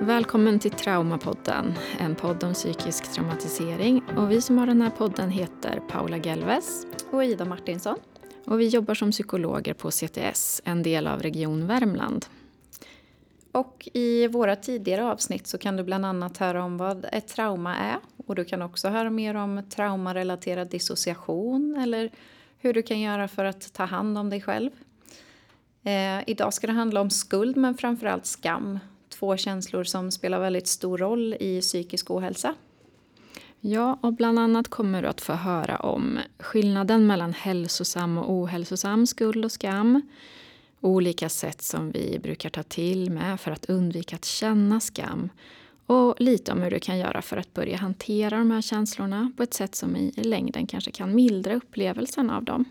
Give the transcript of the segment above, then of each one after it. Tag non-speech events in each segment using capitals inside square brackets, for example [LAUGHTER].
Välkommen till Traumapodden, en podd om psykisk traumatisering. Och vi som har den här podden heter Paula Gelves och Ida Martinsson. Och vi jobbar som psykologer på CTS, en del av Region Värmland. Och i våra tidigare avsnitt så kan du bland annat höra om vad ett trauma är. Och du kan också höra mer om traumarelaterad dissociation eller hur du kan göra för att ta hand om dig själv. Eh, idag ska det handla om skuld men framförallt skam. Två känslor som spelar väldigt stor roll i psykisk ohälsa. Ja, och bland annat kommer du att få höra om skillnaden mellan hälsosam och ohälsosam skuld och skam. Olika sätt som vi brukar ta till med för att undvika att känna skam. Och lite om hur du kan göra för att börja hantera de här känslorna på ett sätt som i längden kanske kan mildra upplevelsen av dem.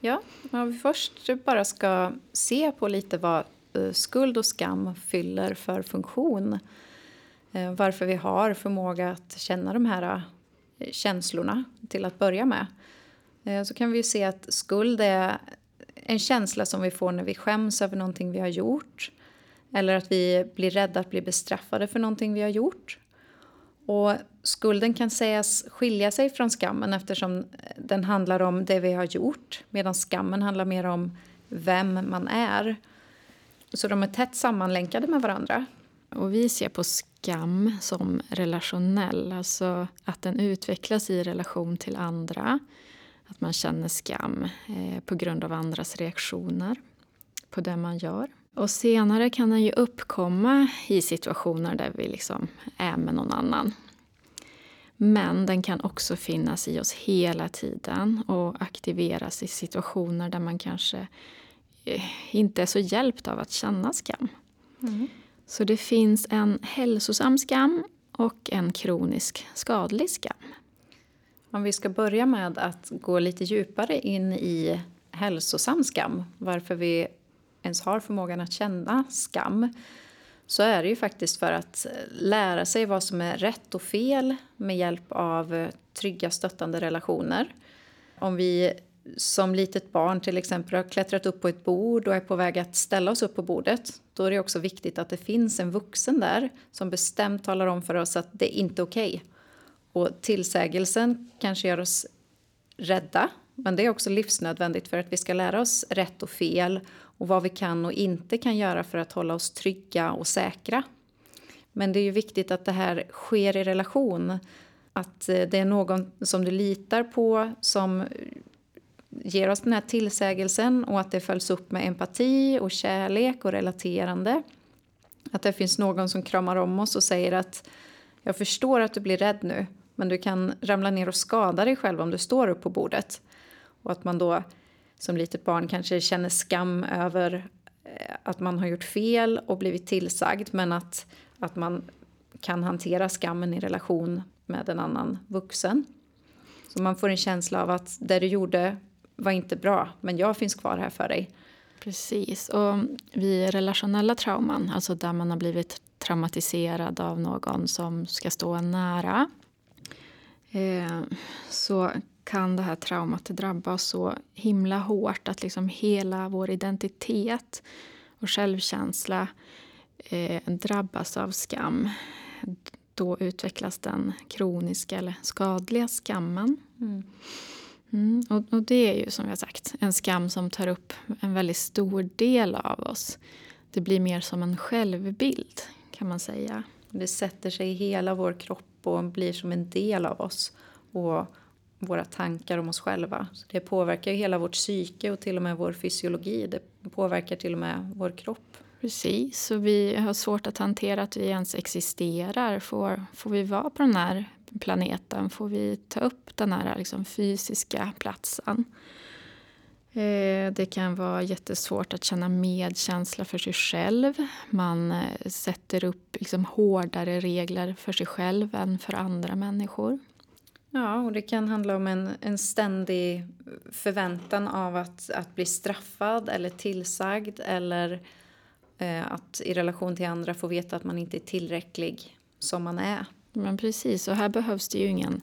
Ja, om vi först bara ska se på lite vad Eh, skuld och skam fyller för funktion. Eh, varför vi har förmåga att känna de här eh, känslorna till att börja med. Så kan vi se att skuld är en känsla som vi får när vi skäms över någonting vi har gjort. Eller att vi blir rädda att bli bestraffade för någonting vi har gjort. Och skulden kan sägas skilja sig från skammen eftersom den handlar om det vi har gjort medan skammen handlar mer om vem man är. Så de är tätt sammanlänkade med varandra. Och vi ser på skam som relationell, alltså att den utvecklas i relation till andra. Att man känner skam eh, på grund av andras reaktioner på det man gör. Och senare kan den ju uppkomma i situationer där vi liksom är med någon annan. Men den kan också finnas i oss hela tiden och aktiveras i situationer där man kanske inte är så hjälpt av att känna skam. Mm. Så det finns en hälsosam skam och en kronisk skadlig skam. Om vi ska börja med att gå lite djupare in i hälsosam skam, varför vi ens har förmågan att känna skam, så är det ju faktiskt för att lära sig vad som är rätt och fel med hjälp av trygga stöttande relationer. Om vi som litet barn till exempel har klättrat upp på ett bord och är på väg att ställa oss upp på bordet, då är det också viktigt att det finns en vuxen där som bestämt talar om för oss att det inte är okej. Okay. Och tillsägelsen kanske gör oss rädda, men det är också livsnödvändigt för att vi ska lära oss rätt och fel och vad vi kan och inte kan göra för att hålla oss trygga och säkra. Men det är ju viktigt att det här sker i relation. Att eh, det är någon som du litar på som ger oss den här tillsägelsen och att det följs upp med empati och kärlek och relaterande. Att det finns någon som kramar om oss och säger att jag förstår att du blir rädd nu men du kan ramla ner och skada dig själv om du står upp på bordet. Och att man då som litet barn kanske känner skam över eh, att man har gjort fel och blivit tillsagd men att, att man kan hantera skammen i relation med en annan vuxen. Så man får en känsla av att det du gjorde var inte bra men jag finns kvar här för dig. Precis. Och vid relationella trauman, alltså där man har blivit traumatiserad av någon som ska stå nära eh, så kan det här traumat drabba oss så himla hårt att liksom hela vår identitet och självkänsla eh, drabbas av skam. Då utvecklas den kroniska eller skadliga skammen. Mm. Mm, och, och, det är ju som jag sagt en skam som tar upp en väldigt stor del av oss. Det blir mer som en självbild kan man säga. Det sätter sig i hela vår kropp och blir som en del av oss. Och våra tankar om oss själva. Så det påverkar hela vårt psyke och till och med vår fysiologi. Det påverkar till och med vår kropp. Precis, och vi har svårt att hantera att vi ens existerar. Får, får vi vara på den här planeten? Får vi ta upp den här liksom, fysiska platsen? Eh, det kan vara jättesvårt att känna medkänsla för sig själv. Man eh, sätter upp liksom hårdare regler för sig själv än för andra människor. Ja, och det kan handla om en, en ständig förväntan av att, att bli straffad eller tillsagd eller eh, att i relation till andra få veta att man inte är tillräcklig som man är. Men precis, och här behövs det ju ingen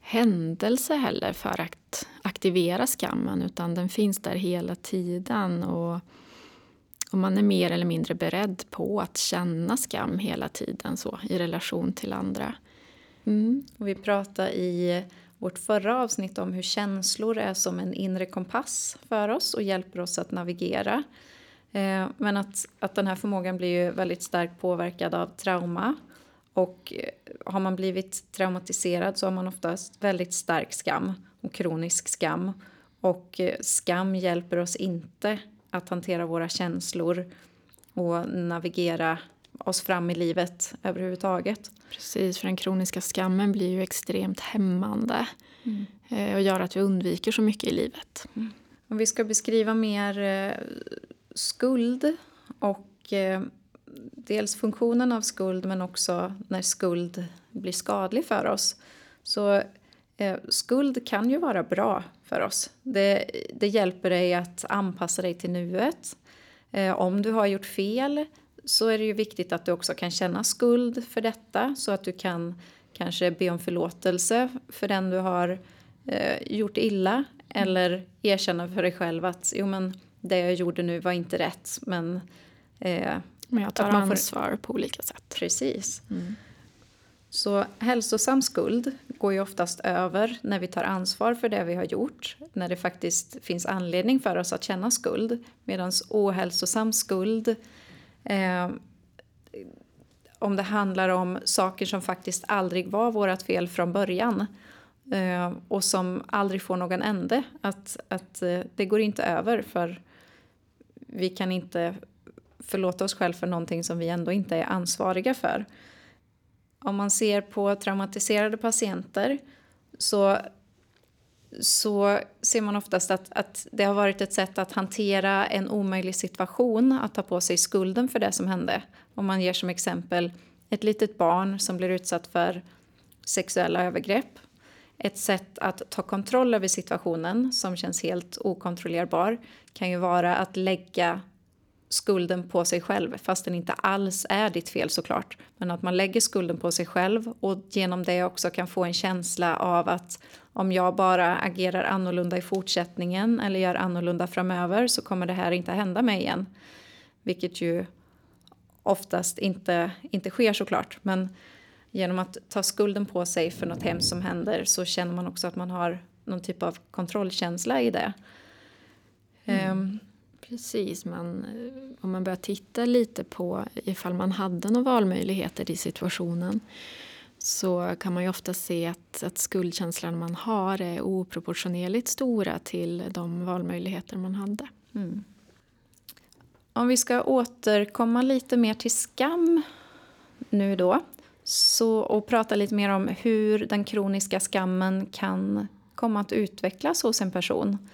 händelse heller för att aktivera skammen utan den finns där hela tiden. Och och man är mer eller mindre beredd på att känna skam hela tiden så i relation till andra. Mm. Och vi pratade i vårt förra avsnitt om hur känslor är som en inre kompass för oss och hjälper oss att navigera. Eh, men att, att den här förmågan blir ju väldigt starkt påverkad av trauma. Och eh, har man blivit traumatiserad så har man oftast väldigt stark skam och kronisk skam. Och eh, skam hjälper oss inte att hantera våra känslor och navigera oss fram i livet överhuvudtaget. Precis, för den kroniska skammen blir ju extremt hämmande mm. och gör att vi undviker så mycket i livet. Mm. Om vi ska beskriva mer skuld och eh, dels funktionen av skuld men också när skuld blir skadlig för oss. Så eh, skuld kan ju vara bra för oss. Det, det hjälper dig att anpassa dig till nuet. Eh, om du har gjort fel så är det ju viktigt att du också kan känna skuld för detta så att du kan kanske be om förlåtelse för den du har eh, gjort illa eller erkänna för dig själv att jo, men det jag gjorde nu var inte rätt men... Eh, men jag tar ansvar får... på olika sätt. Precis. Mm. Så hälsosam skuld går ju oftast över när vi tar ansvar för det vi har gjort. När det faktiskt finns anledning för oss att känna skuld. Medan ohälsosam skuld eh, om det handlar om saker som faktiskt aldrig var vårt fel från början eh, och som aldrig får någon ände. Att, att eh, det går inte över för vi kan inte förlåta oss själva för någonting som vi ändå inte är ansvariga för. Om man ser på traumatiserade patienter så, så ser man oftast att, att det har varit ett sätt att hantera en omöjlig situation, att ta på sig skulden för det som hände. Om man ger som exempel ett litet barn som blir utsatt för sexuella övergrepp. Ett sätt att ta kontroll över situationen som känns helt okontrollerbar kan ju vara att lägga skulden på sig själv fast den inte alls är ditt fel såklart. Men att man lägger skulden på sig själv och genom det också kan få en känsla av att om jag bara agerar annorlunda i fortsättningen eller gör annorlunda framöver så kommer det här inte hända mig igen. Vilket ju oftast inte, inte sker såklart. Men genom att ta skulden på sig för något hemskt som händer så känner man också att man har någon typ av kontrollkänsla i det. Mm. Um, Precis, man, eh, om man börjar titta lite på ifall man hade några valmöjligheter i situationen så kan man ju ofta se att, att skuldkänslan man har är oproportionerligt stora till de valmöjligheter man hade. Mm. Om vi ska återkomma lite mer till skam nu då så, och prata lite mer om hur den kroniska skammen kan komma att utvecklas hos en person.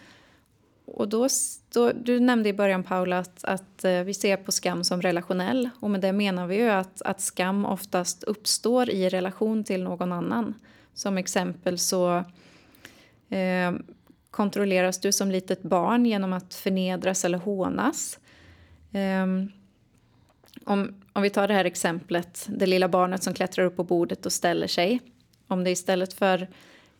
Och då, då, du nämnde i början, Paula, att, att eh, vi ser på skam som relationell. Och med det menar vi ju att, att skam oftast uppstår i relation till någon annan. Som exempel så eh, kontrolleras du som litet barn genom att förnedras eller hånas. Eh, om, om vi tar det här exemplet, det lilla barnet som klättrar upp på bordet och ställer sig. Om det istället för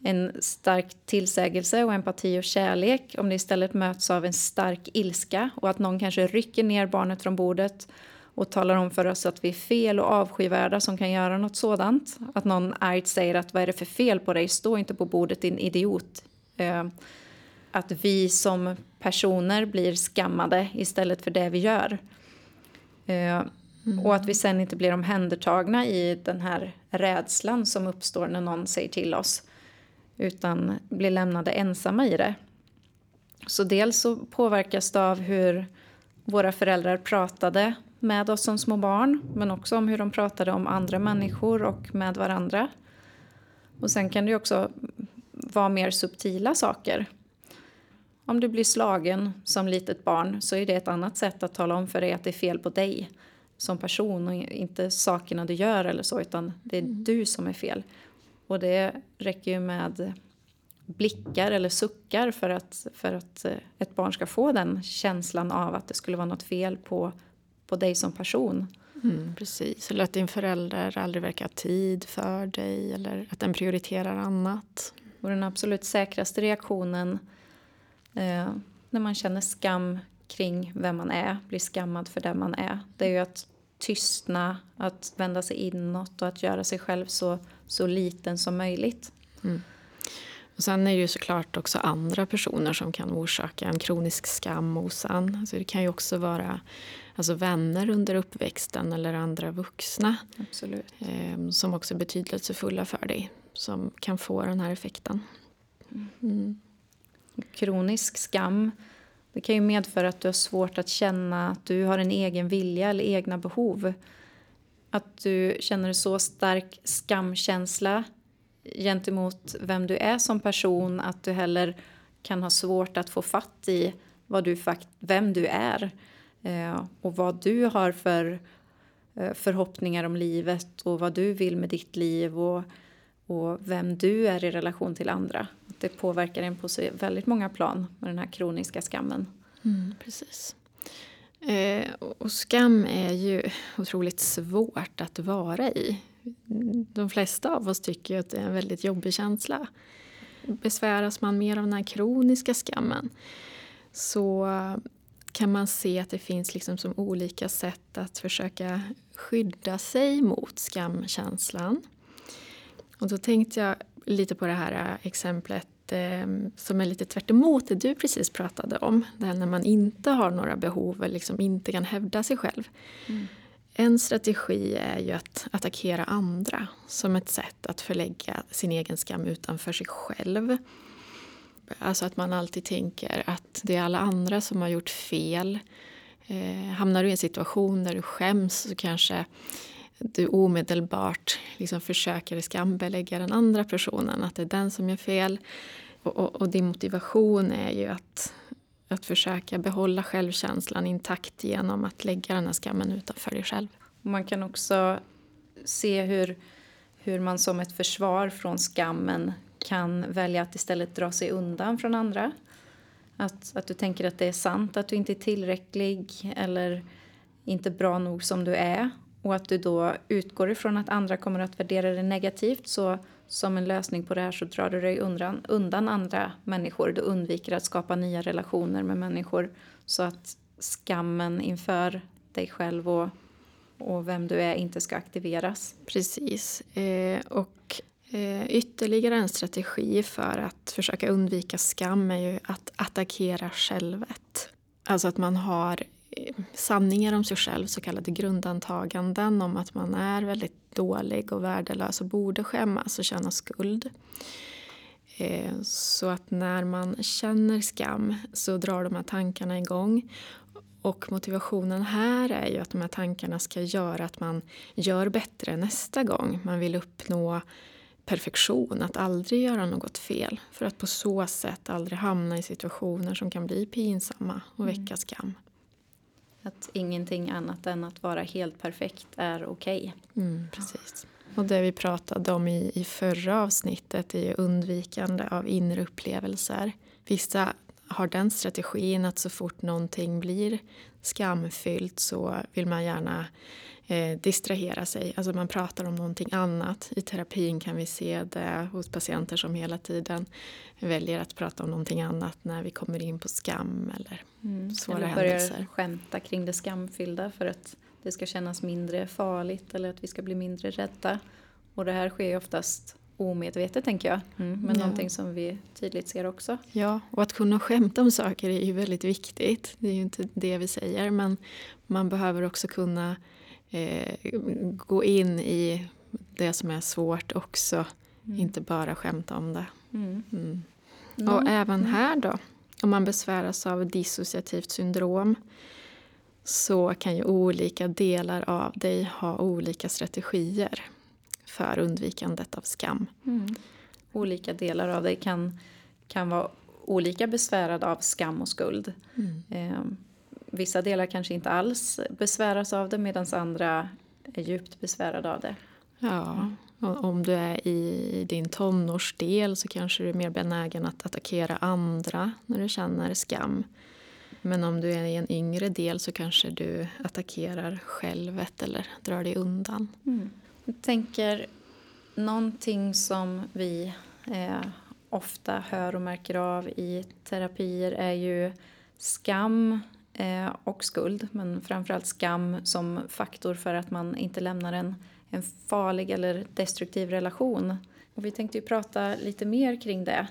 en stark tillsägelse och empati och kärlek om det istället möts av en stark ilska och att någon kanske rycker ner barnet från bordet och talar om för oss att vi är fel och avskyvärda som kan göra något sådant. Att någon argt säger att vad är det för fel på dig, stå inte på bordet din idiot. Eh, att vi som personer blir skammade istället för det vi gör. Eh, Mm. Och att vi sen inte blir omhändertagna i den här rädslan som uppstår när någon säger till oss utan blir lämnade ensamma i det. Så dels så påverkas det av hur våra föräldrar pratade med oss som små barn men också om hur de pratade om andra människor och med varandra. Och sen kan det också vara mer subtila saker. Om du blir slagen som litet barn så är det ett annat sätt att tala om för dig att det är fel på dig som person och inte sakerna du gör eller så utan det är mm. du som är fel. Och det räcker ju med blickar eller suckar för att, för att eh, ett barn ska få den känslan av att det skulle vara något fel på, på dig som person. Mm, precis, eller att din förälder aldrig verkar ha tid för dig eller att den prioriterar annat. Och den absolut säkraste reaktionen eh, när man känner skam kring vem man är, blir skammad för den man är. Det är ju att tystna, att vända sig inåt och att göra sig själv så, så liten som möjligt. Mm. Och sen är det ju såklart också andra personer som kan orsaka en kronisk skam hos en. Alltså det kan ju också vara alltså vänner under uppväxten eller andra vuxna. Eh, som också är betydelsefulla för dig, som kan få den här effekten. Mm. Kronisk skam det kan ju medföra att du har svårt att känna att du har en egen vilja eller egna behov. Att du känner så stark skamkänsla gentemot vem du är som person att du heller kan ha svårt att få fatt i vad du vem du är eh, och vad du har för eh, förhoppningar om livet och vad du vill med ditt liv och, och vem du är i relation till andra. Det påverkar en på så väldigt många plan med den här kroniska skammen. Mm, precis. Eh, och skam är ju otroligt svårt att vara i de flesta av oss tycker att det är en väldigt jobbig känsla. Besväras man mer av den här kroniska skammen så kan man se att det finns liksom som olika sätt att försöka skydda sig mot skamkänslan. Och då tänkte jag lite på det här exemplet eh, som är lite tvärt det du precis pratade om. Det här när man inte har några behov eller liksom inte kan hävda sig själv. Mm. En strategi är ju att attackera andra som ett sätt att förlägga sin egen skam utanför sig själv. Alltså att man alltid tänker att det är alla andra som har gjort fel. Eh, hamnar du i en situation där du skäms så kanske du omedelbart liksom försöker skambelägga den andra personen, att det är den som gör fel. Och, och, och din motivation är ju att att försöka behålla självkänslan intakt genom att lägga den här skammen utanför dig själv. Man kan också se hur, hur man som ett försvar från skammen kan välja att istället dra sig undan från andra. Att, att du tänker att det är sant att du inte är tillräcklig eller inte bra nog som du är och att du då utgår ifrån att andra kommer att värdera det negativt så som en lösning på det här så drar du dig undan, undan andra människor. Du undviker att skapa nya relationer med människor så att skammen inför dig själv och, och vem du är inte ska aktiveras. Precis. Eh, och eh, ytterligare en strategi för att försöka undvika skam är ju att attackera självet. Alltså att man har sanningar om sig själv, så kallade grundantaganden om att man är väldigt dålig och värdelös och borde skämmas och känna skuld. Eh, så att när man känner skam så drar de här tankarna igång. Och motivationen här är ju att de här tankarna ska göra att man gör bättre nästa gång. Man vill uppnå perfektion, att aldrig göra något fel. För att på så sätt aldrig hamna i situationer som kan bli pinsamma och väcka mm. skam. Att ingenting annat än att vara helt perfekt är okej. Okay. Mm, precis. Och det vi pratade om i, i förra avsnittet är undvikande av inre upplevelser. Vissa har den strategin att så fort någonting blir skamfyllt så vill man gärna eh, distrahera sig. Alltså man pratar om någonting annat. I terapin kan vi se det hos patienter som hela tiden väljer att prata om någonting annat när vi kommer in på skam eller mm. svåra eller börjar händelser. skämta kring det skamfyllda för att det ska kännas mindre farligt eller att vi ska bli mindre rädda. Och det här sker ju oftast omedvetet tänker jag. Mm, men ja. någonting som vi tydligt ser också. Ja, och att kunna skämta om saker är ju väldigt viktigt. Det är ju inte det vi säger men man behöver också kunna eh, gå in i det som är svårt också. Mm. Inte bara skämta om det. Mm. mm. Och även mm. här då, om man besväras av dissociativt syndrom så kan ju olika delar av dig ha olika strategier för undvikandet av skam. Mm. Olika delar av dig kan, kan vara olika besvärade av skam och skuld. Mm. Eh, vissa delar kanske inte alls besväras av det medan andra är djupt besvärade av det. Ja, om du är i din tonårsdel så kanske du är mer benägen att attackera andra när du känner skam. Men om du är i en yngre del så kanske du attackerar självet eller drar dig undan. Mm. Jag tänker någonting som vi eh, ofta hör och märker av i terapier är ju skam och skuld. Men framförallt skam som faktor för att man inte lämnar en, en farlig eller destruktiv relation. Och vi tänkte ju prata lite mer kring det.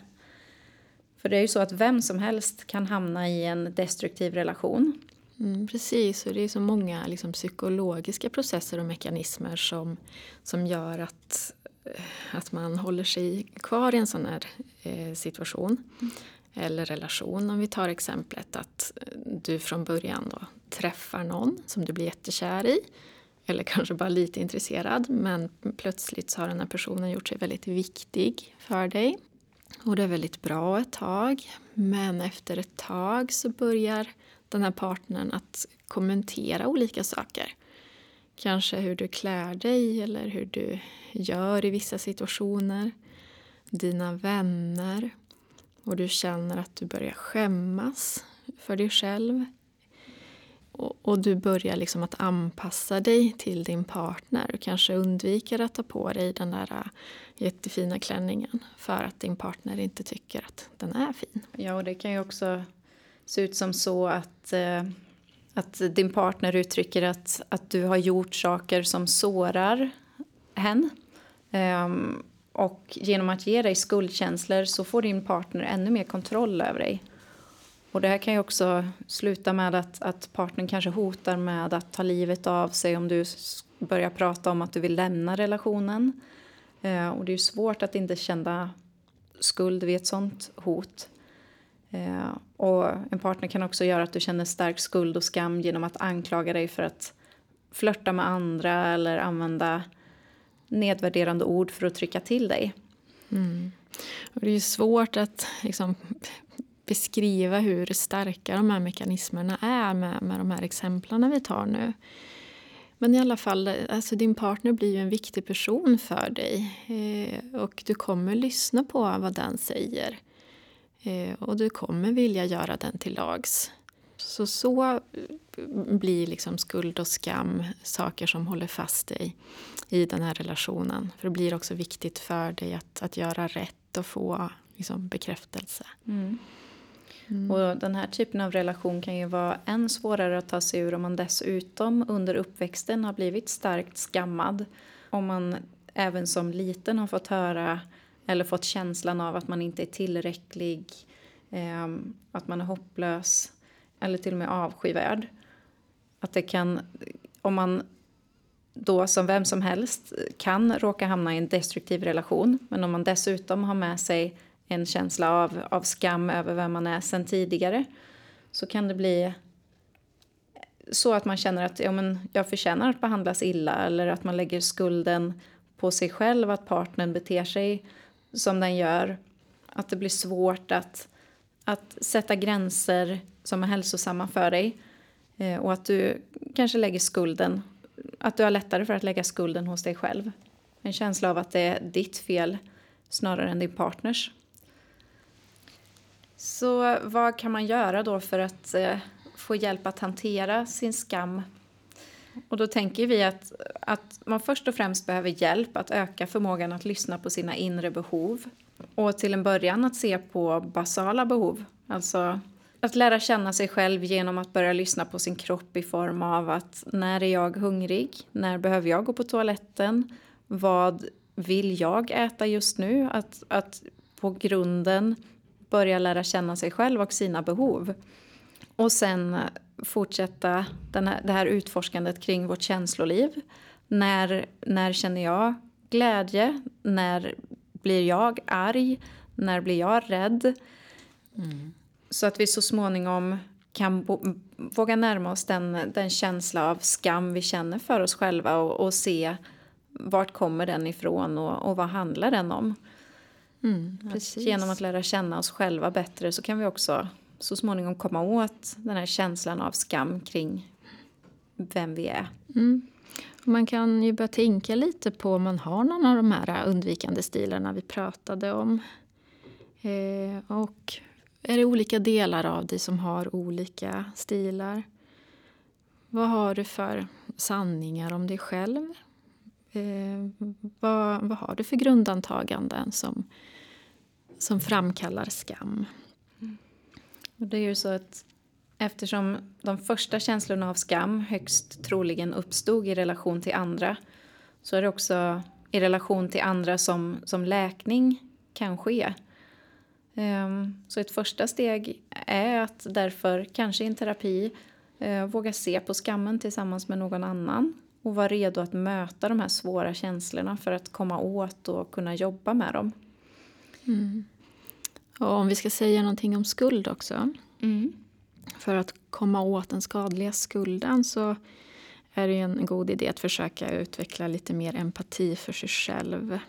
För det är ju så att vem som helst kan hamna i en destruktiv relation. Mm, precis, och det är så många liksom, psykologiska processer och mekanismer som, som gör att, eh, att man håller sig kvar i en sån här eh, situation. Mm. Eller relation, om vi tar exemplet att eh, du från början då träffar någon som du blir jättekär i. Eller [LAUGHS] kanske bara lite intresserad men plötsligt så har den här personen gjort sig väldigt viktig för dig. Och det är väldigt bra ett tag. Men efter ett tag så börjar den här partnern att kommentera olika saker. Kanske hur du klär dig eller hur du gör i vissa situationer. Dina vänner. Och du känner att du börjar skämmas för dig själv. Och, och du börjar liksom att anpassa dig till din partner. Du kanske undviker att ta på dig den där äh, jättefina klänningen för att din partner inte tycker att den är fin. Ja, och det kan ju också se ut som så att, eh, att din partner uttrycker att, att du har gjort saker som sårar hen. Um, och genom att ge dig skuldkänslor så får din partner ännu mer kontroll över dig. Och det här kan ju också sluta med att, att partnern kanske hotar med att ta livet av sig om du börjar prata om att du vill lämna relationen. Eh, och det är ju svårt att inte känna skuld vid ett sånt hot. Eh, och en partner kan också göra att du känner stark skuld och skam genom att anklaga dig för att flörta med andra eller använda nedvärderande ord för att trycka till dig. Mm. Och det är svårt att liksom, beskriva hur starka de här mekanismerna är med, med de här exemplen vi tar nu. Men i alla fall, alltså din partner blir ju en viktig person för dig. Eh, och du kommer lyssna på vad den säger. Eh, och du kommer vilja göra den till lags. Så så blir liksom skuld och skam saker som håller fast dig i den här relationen. För det blir också viktigt för dig att, att göra rätt och få liksom, bekräftelse. Mm. Mm. Och den här typen av relation kan ju vara än svårare att ta sig ur om man dessutom under uppväxten har blivit starkt skammad. Om man även som liten har fått höra eller fått känslan av att man inte är tillräcklig, eh, att man är hopplös eller till och med avskyvärd. Att det kan, om man då som vem som helst kan råka hamna i en destruktiv relation men om man dessutom har med sig en känsla av, av skam över vem man är sen tidigare så kan det bli så att man känner att ja, men jag förtjänar att behandlas illa eller att man lägger skulden på sig själv att partnern beter sig som den gör. Att det blir svårt att, att sätta gränser som är hälsosamma för dig Eh, och att du kanske lägger skulden, att du har lättare för att lägga skulden hos dig själv. En känsla av att det är ditt fel snarare än din partners. Så vad kan man göra då för att eh, få hjälp att hantera sin skam? Och då tänker vi att, att man först och främst behöver hjälp att öka förmågan att lyssna på sina inre behov. Och till en början att se på basala behov. Alltså att lära känna sig själv genom att börja lyssna på sin kropp i form av att när är jag hungrig? När behöver jag gå på toaletten? Vad vill jag äta just nu? Att, att på grunden börja lära känna sig själv och sina behov. Och sen eh, fortsätta den här, det här utforskandet kring vårt känsloliv. När, när känner jag glädje? När blir jag arg? När blir jag rädd? Mm. Så att vi så småningom kan våga närma oss den, den känsla av skam vi känner för oss själva och, och se vart kommer den ifrån och, och vad handlar den om. Mm, att genom att lära känna oss själva bättre så kan vi också så småningom komma åt den här känslan av skam kring vem vi är. Mm. Man kan ju börja tänka lite på om man har någon av de här undvikande stilarna vi pratade om. Eh, och är det olika delar av dig som har olika stilar? Vad har du för sanningar om dig själv? Eh, vad, vad har du för grundantaganden som som framkallar skam. Och det är ju så att Eftersom de första känslorna av skam högst troligen uppstod i relation till andra så är det också i relation till andra som, som läkning kan ske. Um, så ett första steg är att därför, kanske i en terapi, uh, våga se på skammen tillsammans med någon annan och vara redo att möta de här svåra känslorna för att komma åt och kunna jobba med dem. Mm. Och om vi ska säga någonting om skuld också. Mm. För att komma åt den skadliga skulden så är det en god idé att försöka utveckla lite mer empati för sig själv.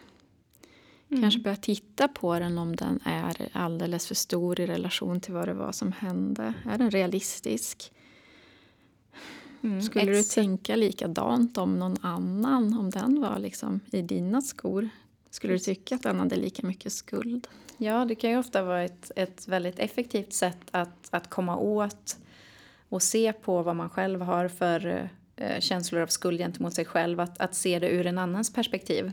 Mm. Kanske börja titta på den om den är alldeles för stor i relation till vad det var som hände. Är den realistisk? Mm, Skulle du tänka likadant om någon annan, om den var liksom i dina skor? Skulle du tycka att den hade lika mycket skuld? Ja, det kan ju ofta vara ett, ett väldigt effektivt sätt att, att komma åt och se på vad man själv har för eh, känslor av skuld gentemot sig själv. Att, att se det ur en annans perspektiv.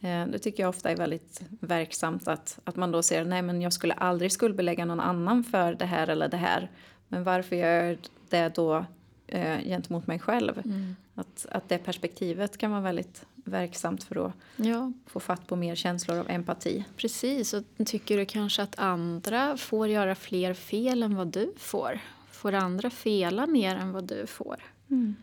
Eh, det tycker jag ofta är väldigt verksamt. Att, att man då ser, nej men jag skulle aldrig skuldbelägga någon annan för det här eller det här. Men varför gör jag det då eh, gentemot mig själv? Mm. Att, att det perspektivet kan vara väldigt verksamt för att ja. få fatt på mer känslor av empati. Precis, och tycker du kanske att andra får göra fler fel än vad du får? Får andra fela mer än vad du får? Mm.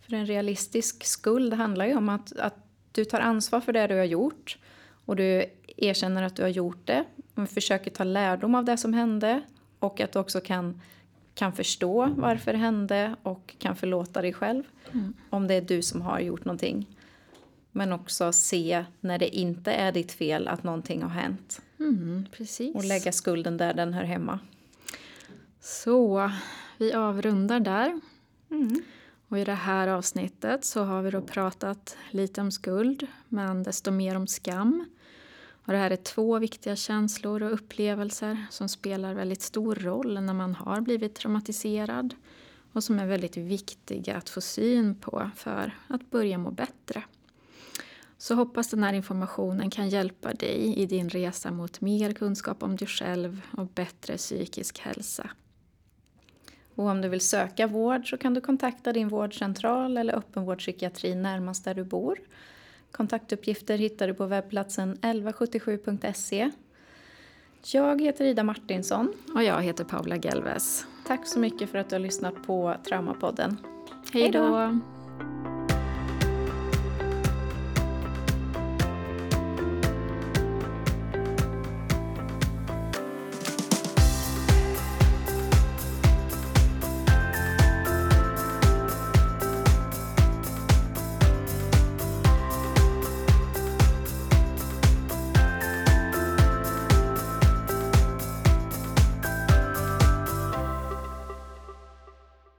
För en realistisk skuld handlar ju om att, att du tar ansvar för det du har gjort och du erkänner att du har gjort det och försöker ta lärdom av det som hände och att du också kan, kan förstå varför det hände och kan förlåta dig själv mm. om det är du som har gjort någonting. Men också se när det inte är ditt fel att någonting har hänt. Mm. Och lägga skulden där den hör hemma. Så, vi avrundar där. Mm. Och I det här avsnittet så har vi då pratat lite om skuld, men desto mer om skam. Och det här är två viktiga känslor och upplevelser som spelar väldigt stor roll när man har blivit traumatiserad och som är väldigt viktiga att få syn på för att börja må bättre. Så hoppas den här informationen kan hjälpa dig i din resa mot mer kunskap om dig själv och bättre psykisk hälsa. Och om du vill söka vård så kan du kontakta din vårdcentral eller öppenvårdspsykiatri närmast där du bor. Kontaktuppgifter hittar du på webbplatsen 1177.se. Jag heter Ida Martinsson. Och jag heter Paula Gelves. Tack så mycket för att du har lyssnat på Traumapodden. Hej då!